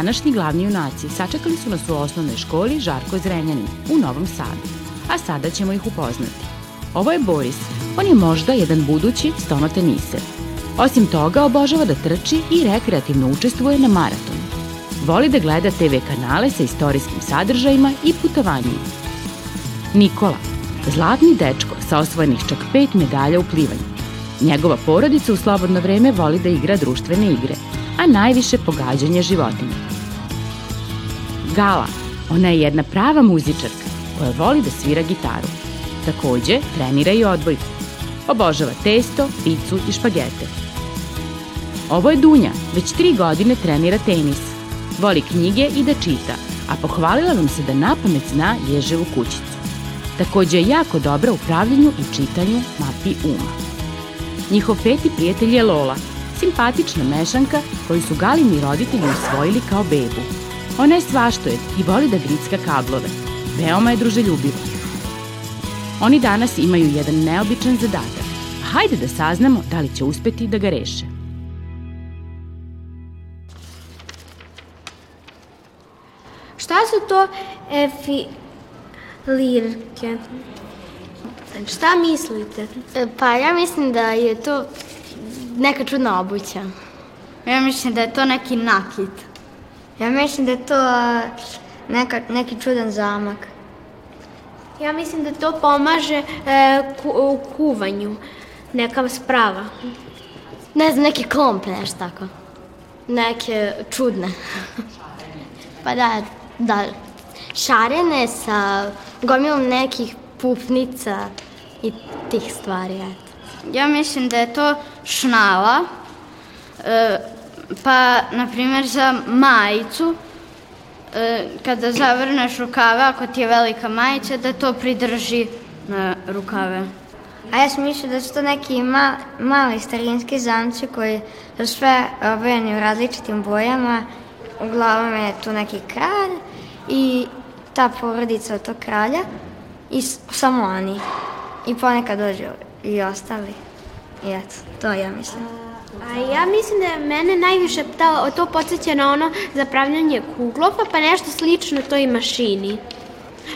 Današnji glavni junaci sačekali su nas u osnovnoj školi Žarko Zrenjanin u Novom Sadu, a sada ćemo ih upoznati. Ovo je Boris, on je možda jedan budući stonoteniser. Osim toga, obožava da trči i rekreativno učestvuje na maratonu. Voli da gleda TV kanale sa istorijskim sadržajima i putovanjima. Nikola, zlatni dečko sa osvojenih čak pet medalja u plivanju. Njegova porodica u slobodno vreme voli da igra društvene igre, a najviše pogađanje životinja. Gala, ona je jedna prava muzičarka koja voli da svira gitaru. Takođe, trenira i odbojku. Obožava testo, picu i špagete. Ovo je Dunja, već tri godine trenira tenis. Voli knjige i da čita, a pohvalila nam se da na pamet zna ježevu kućicu. Takođe je jako dobra u pravljenju i čitanju mapi uma. Njihov peti prijatelj je Lola, simpatična mešanka koju su Galini roditelji usvojili kao bebu. Ona je svaštoje i voli da gricka kablove. Veoma je druželjubiva. Oni danas imaju jedan neobičan zadatak. Hajde da saznamo da li će uspeti da ga reše. Šta su to efilirke? Šta mislite? Pa ja mislim da je to neka čudna obuća. Ja mislim da je to neki nakit. Ja mislim da je to neka, neki čudan zamak. Ja mislim da to pomaže e, ku, u kuvanju, neka sprava. Ne znam, neki klomp, nešto tako. Neke čudne. pa da, da, šarene sa gomilom nekih pupnica i tih stvari, eto. Ja mislim da je to šnala, e, pa, na primjer, za majicu, e, kada zavrneš rukave, ako ti je velika majica, da to pridrži na rukave. A ja sam mislila da su to neki ma, mali starinski zamci koji su sve obojeni u različitim bojama. Uglavnom je tu neki kralj i ta porodica od tog kralja i samo oni. I ponekad dođu i ostali. I eto, to ja mislim. A ja mislim da mene najviše ta, to podsjeća na ono zapravljanje kuglova, pa nešto slično toj mašini.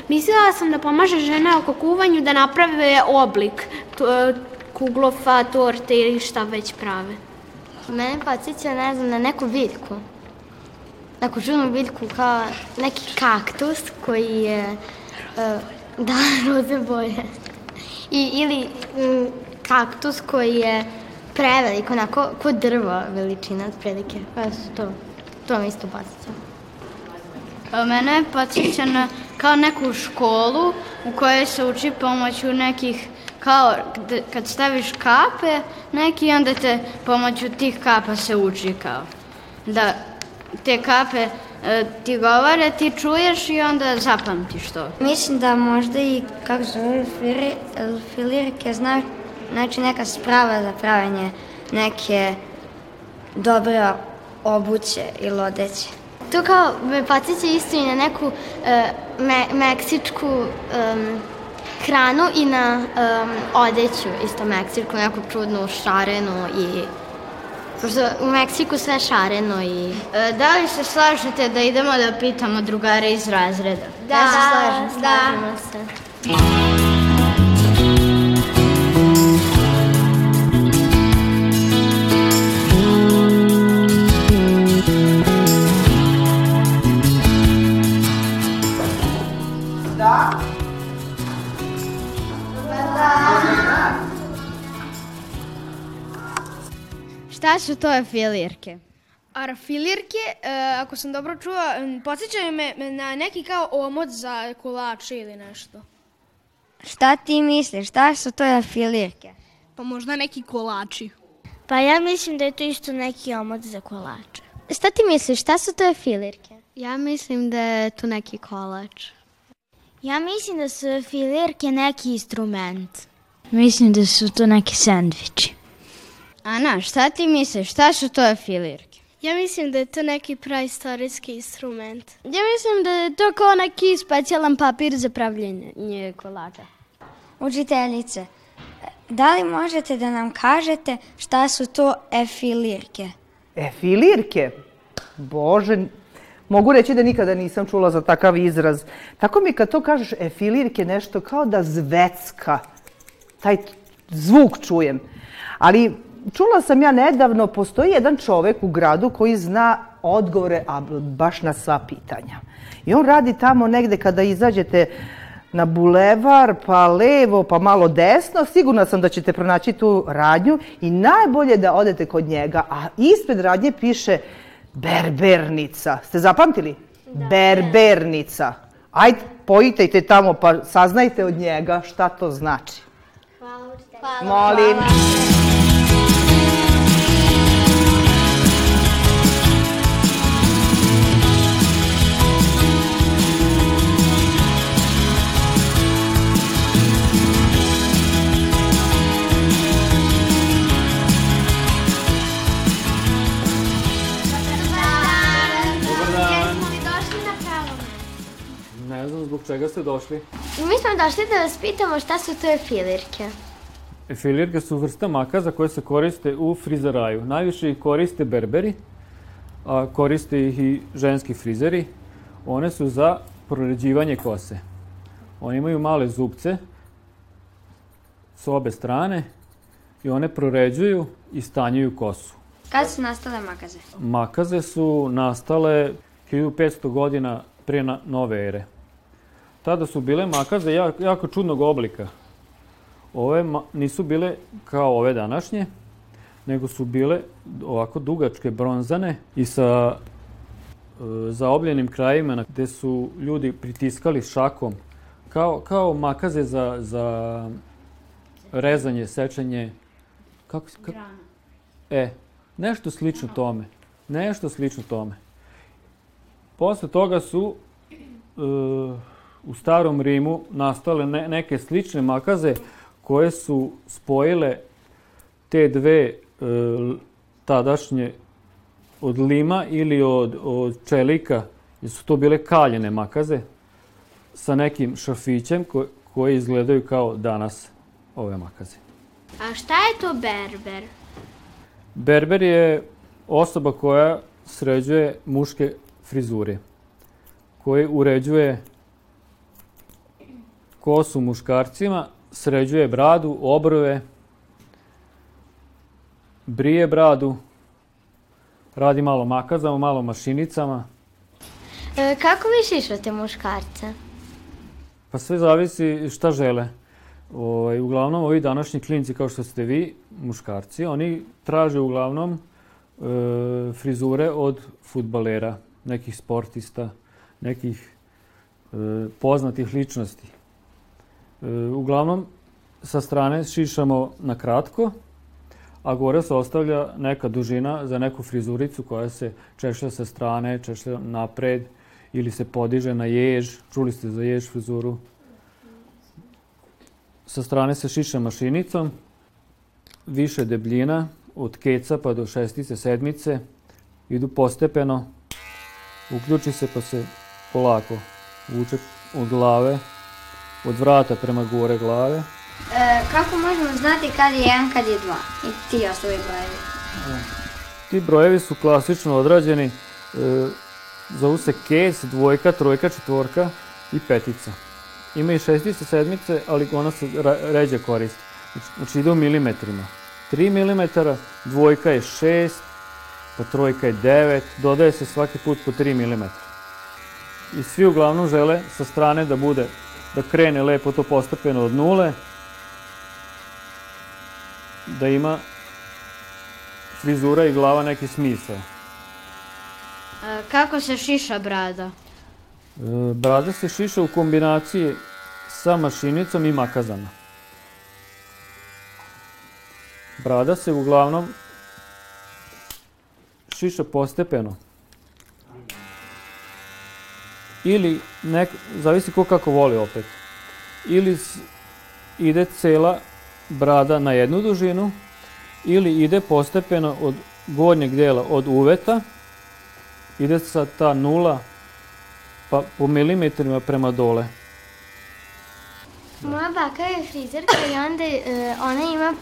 Mislila sam da pomaže žene oko kuvanju da naprave oblik kuglofa, torte ili šta već prave. Mene podsjeća, ne znam, na neku biljku. Neku čudnu biljku kao neki kaktus koji je uh, da, roze boje. I, ili um, kaktus koji je prevelik, onako, ko drvo veličina otprilike. Pa su to, to mi isto podsjeća. Mene podsjeća na kao neku školu u kojoj se uči pomoću nekih kao kad staviš kape neki onda te pomoću tih kapa se uči kao da te kape e, ti govore, ti čuješ i onda zapamtiš to. Mislim da možda i, kako zove, filirike znaju, znači neka sprava za pravanje neke dobre obuće ili odeće. To kao me podsjeća isto i na neku uh, me, meksičku um, hranu i na um, odeću isto meksičku, neku čudnu šarenu i Pošto u Meksiku sve šareno i... E, da li se slažete da idemo da pitamo drugare iz razreda? Da, ja se slažem, da. slažemo se. Šta su to afilirke? Arafilirke, e, ako sam dobro čula, podsjećaju me na neki kao omot za kolače ili nešto. Šta ti misliš, šta su to afilirke? Pa možda neki kolači. Pa ja mislim da je to isto neki omot za kolače. Šta ti misliš, šta su to afilirke? Ja mislim da je to neki kolač. Ja mislim da su filirke neki instrument. Mislim da su to neki sandviči. Ana, šta ti misliš? Šta su to filirke? Ja mislim da je to neki praistorijski instrument. Ja mislim da je to kao neki specijalan papir za pravljenje kolača. Učiteljice, da li možete da nam kažete šta su to efilirke? Efilirke? Bože, mogu reći da nikada nisam čula za takav izraz. Tako mi kad to kažeš efilirke nešto kao da zvecka. Taj zvuk čujem. Ali čula sam ja nedavno, postoji jedan čovek u gradu koji zna odgovore a baš na sva pitanja. I on radi tamo negde kada izađete na bulevar, pa levo, pa malo desno, sigurna sam da ćete pronaći tu radnju i najbolje da odete kod njega, a ispred radnje piše berbernica. Ste zapamtili? Da. Berbernica. Ajde, pojitajte tamo pa saznajte od njega šta to znači. Hvala. Hvala. Molim. Hvala. Došli? Mi smo došli da vas pitamo šta su to efilirke. Efilirke su vrsta makaza koje se koriste u frizeraju. Najviše ih koriste berberi, a koriste ih i ženski frizeri. One su za proređivanje kose. One imaju male zubce s obe strane i one proređuju i stanjuju kosu. Kada su nastale makaze? Makaze su nastale 1500 godina pre nove ere. Tada su bile makaze jako, jako čudnog oblika. Ove nisu bile kao ove današnje, nego su bile ovako dugačke, bronzane i sa e, zaobljenim krajima gde su ljudi pritiskali šakom, kao, kao makaze za, za rezanje, sečanje, kako se... Kako? E, nešto slično tome. Nešto slično tome. Posle toga su e, u starom Rimu nastale ne, neke slične makaze koje su spojile te dve e, tadašnje od lima ili od, od čelika, jer su to bile kaljene makaze, sa nekim šafićem ko, koje izgledaju kao danas ove makaze. A šta je to berber? Berber je osoba koja sređuje muške frizure, koji uređuje kosu muškarcima, sređuje bradu, obrove, brije bradu, radi malo makazama, malo mašinicama. E, kako vi šišate muškarce? Pa sve zavisi šta žele. O, ovaj, uglavnom, ovi današnji klinci, kao što ste vi, muškarci, oni traže uglavnom e, frizure od futbalera, nekih sportista, nekih e, poznatih ličnosti. E, uglavnom, sa strane šišamo na kratko, a gore se ostavlja neka dužina za neku frizuricu koja se češlja sa strane, češlja napred ili se podiže na jež. Čuli ste za jež frizuru? Sa strane se šiša mašinicom, više debljina, od keca pa do šestice, sedmice, idu postepeno, uključi se pa se polako vuče od glave od vrata prema gore glave. E, kako možemo znati kad je jedan, kad je dva? I ti ostali brojevi. E, ti brojevi su klasično odrađeni. E, zovu se kec, dvojka, trojka, četvorka i petica. Ima i šestice, sedmice, ali ona se ređe koristi. Znači ide u milimetrima. 3 mm, dvojka je 6, pa trojka je 9, dodaje se svaki put po 3 mm. I svi uglavnom žele sa strane da bude da krene lepo to postepeno od nule, da ima frizura i glava neki smisao. E, kako se šiša brada? E, brada se šiša u kombinaciji sa mašinicom i makazama. Brada se uglavnom šiša postepeno. Ili nek, zavisi ko kako voli opet. Ili ide cela brada na jednu dužinu ili ide postepeno od gornjeg dela od uveta, ide sa ta nula pa po milimetrima prema dole. Moja baka je frizerka i onda e, ona ima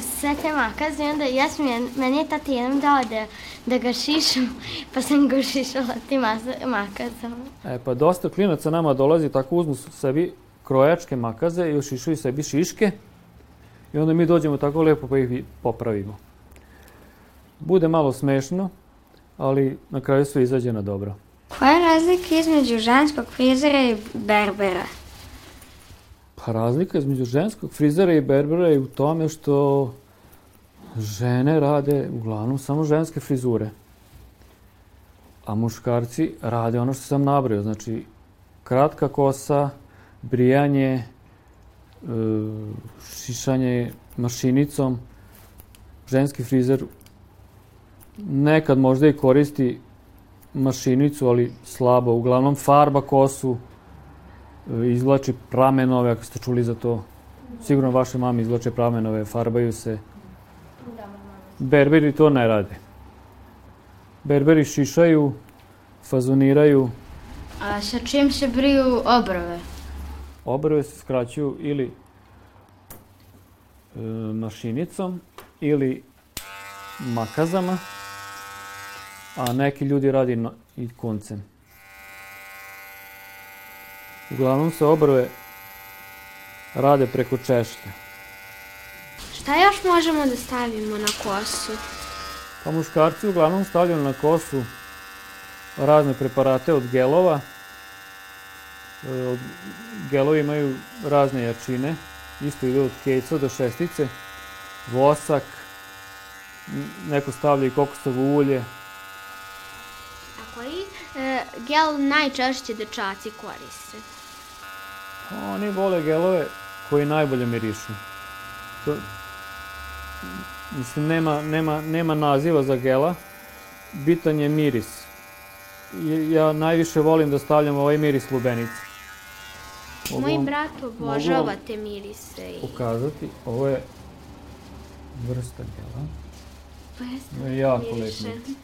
sve te makaze i onda ja sam, meni je tata jednom dao da, da ga šišam, pa sam ga šišala tim masa- makazama. E, pa dosta klinaca nama dolazi, tako uzmu sebi krojačke makaze i ošišuju sebi šiške i onda mi dođemo tako lepo pa ih popravimo. Bude malo smešno, ali na kraju sve izađe na dobro. Koja je razlika između ženskog frizera i berbera? Pa razlika između ženskog frizera i berbera je u tome što žene rade uglavnom samo ženske frizure. A muškarci rade ono što sam nabrao, znači kratka kosa, brijanje, e, šišanje mašinicom. Ženski frizer nekad možda i koristi mašinicu, ali slabo. Uglavnom farba kosu, izvlači pramenove, ako ste čuli za to. Sigurno vaše mame izvlače pramenove, farbaju se. Berberi to ne rade. Berberi šišaju, fazoniraju, A sa čim se briju obrove? obrve se skraćuju ili e, mašinicom ili makazama, a neki ljudi radi na, i koncem. Uglavnom se obrve rade preko češlja. Šta još možemo da stavimo na kosu? Pa muškarci uglavnom stavljaju na kosu razne preparate od gelova. E, gelovi imaju razne jačine, isto ide od kejca do šestice, vosak, neko stavlja i kokosovo ulje. A koji e, gel najčešće dečaci koriste? Oni vole gelove koji najbolje mirišu. To, mislim, nema, nema, nema naziva za gela, bitan je miris. Ja najviše volim da stavljam ovaj miris lubenice. Mogu Moj brat obožava te mirise. I... pokazati, ovo je vrsta gela. Pa jeste Ovo je jako lep miriše. miris.